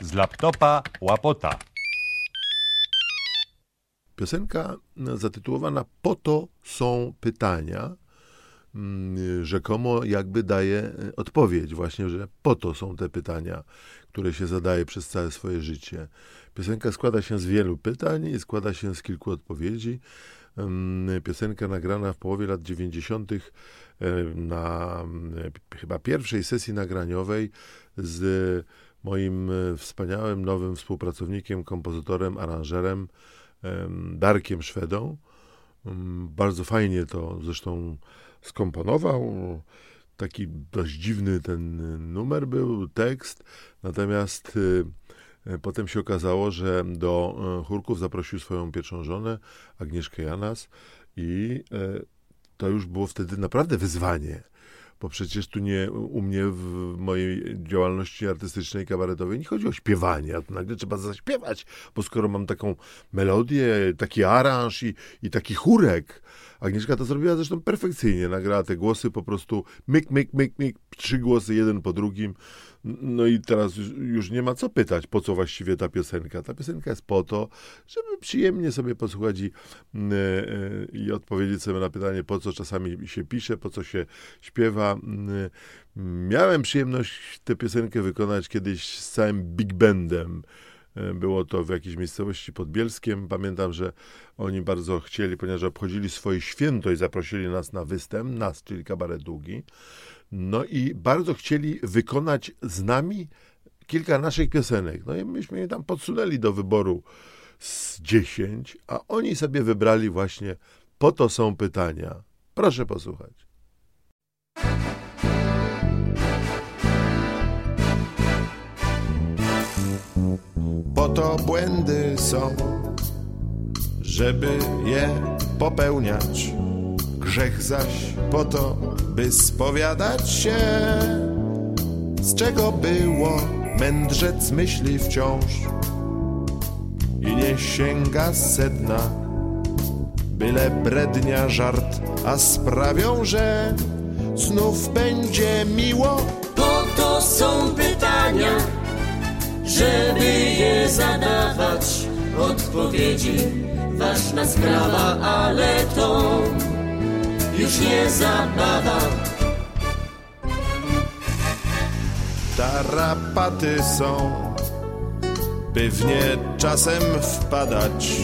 Z laptopa łapota. Piosenka zatytułowana Po to są pytania, mm, rzekomo jakby daje e, odpowiedź właśnie, że po to są te pytania, które się zadaje przez całe swoje życie. Piosenka składa się z wielu pytań i składa się z kilku odpowiedzi. Piosenka nagrana w połowie lat 90. E, na e, chyba pierwszej sesji nagraniowej z moim wspaniałym nowym współpracownikiem, kompozytorem, aranżerem Darkiem Szwedą. Bardzo fajnie to zresztą skomponował. Taki dość dziwny ten numer był, tekst. Natomiast y, potem się okazało, że do y, chórków zaprosił swoją pierwszą żonę, Agnieszkę Janas, i y, to już było wtedy naprawdę wyzwanie bo przecież tu nie u mnie w mojej działalności artystycznej, kabaretowej nie chodzi o śpiewanie, a tu nagle trzeba zaśpiewać, bo skoro mam taką melodię, taki aranż i, i taki chórek, Agnieszka to zrobiła zresztą perfekcyjnie, nagrała te głosy po prostu myk, myk, myk, myk, trzy głosy jeden po drugim, no i teraz już nie ma co pytać, po co właściwie ta piosenka. Ta piosenka jest po to, żeby przyjemnie sobie posłuchać i, e, i odpowiedzieć sobie na pytanie, po co czasami się pisze, po co się śpiewa. Miałem przyjemność tę piosenkę wykonać kiedyś z całym big bandem. E, było to w jakiejś miejscowości pod Bielskiem. Pamiętam, że oni bardzo chcieli, ponieważ obchodzili swoje święto i zaprosili nas na występ, nas, czyli kabaret długi. No i bardzo chcieli wykonać z nami kilka naszych piosenek. No i myśmy je tam podsunęli do wyboru z dziesięć, a oni sobie wybrali właśnie po to są pytania. Proszę posłuchać. Po to błędy są, żeby je popełniać Grzech zaś po to, by spowiadać się, z czego było mędrzec myśli wciąż i nie sięga sedna, byle brednia żart, a sprawią, że znów będzie miło. Po to są pytania, żeby je zadawać, odpowiedzi ważna sprawa, ale to już nie zabawa. Tarapaty są, by w nie czasem wpadać.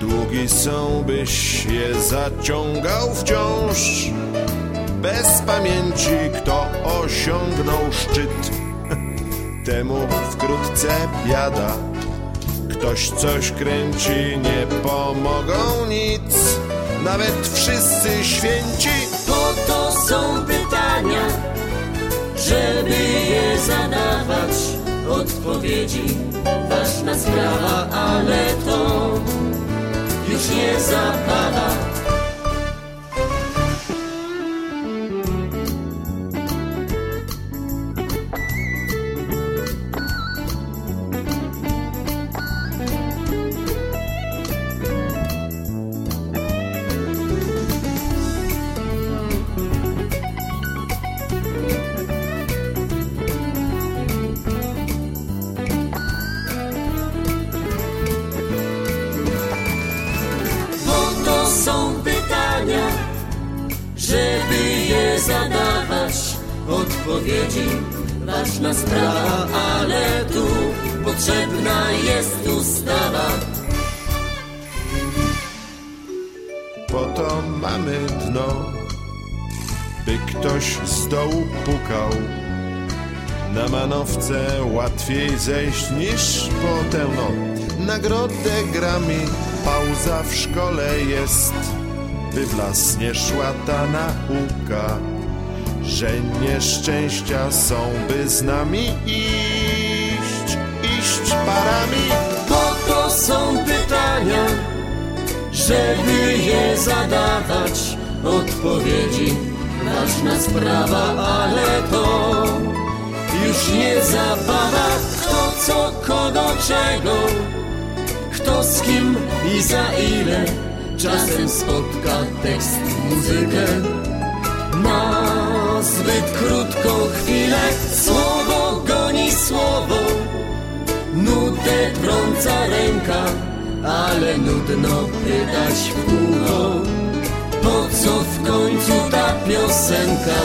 Długi są, byś je zaciągał wciąż. Bez pamięci, kto osiągnął szczyt, temu wkrótce biada. Ktoś coś kręci, nie pomogą nic nawet wszyscy święci. Po to są pytania, żeby je zadawać. Odpowiedzi ważna sprawa, ale to już nie zabawa. Zadawać odpowiedzi. Ważna sprawa, ale tu potrzebna jest ustawa. Po to mamy dno, by ktoś z dołu pukał. Na manowce łatwiej zejść niż potem, no. Nagrodę grami, pauza w szkole jest by w las nie szła ta nauka, że nieszczęścia są, by z nami iść, iść parami. Po to są pytania, żeby je zadawać, odpowiedzi. Ważna sprawa, ale to już nie zabawa. Kto co, kogo, czego, kto z kim i za ile Czasem spotka tekst muzykę Na zbyt krótką chwilę. Słowo goni słowo. Nutę trąca ręka, ale nudno pytać w kółko, po co w końcu ta piosenka?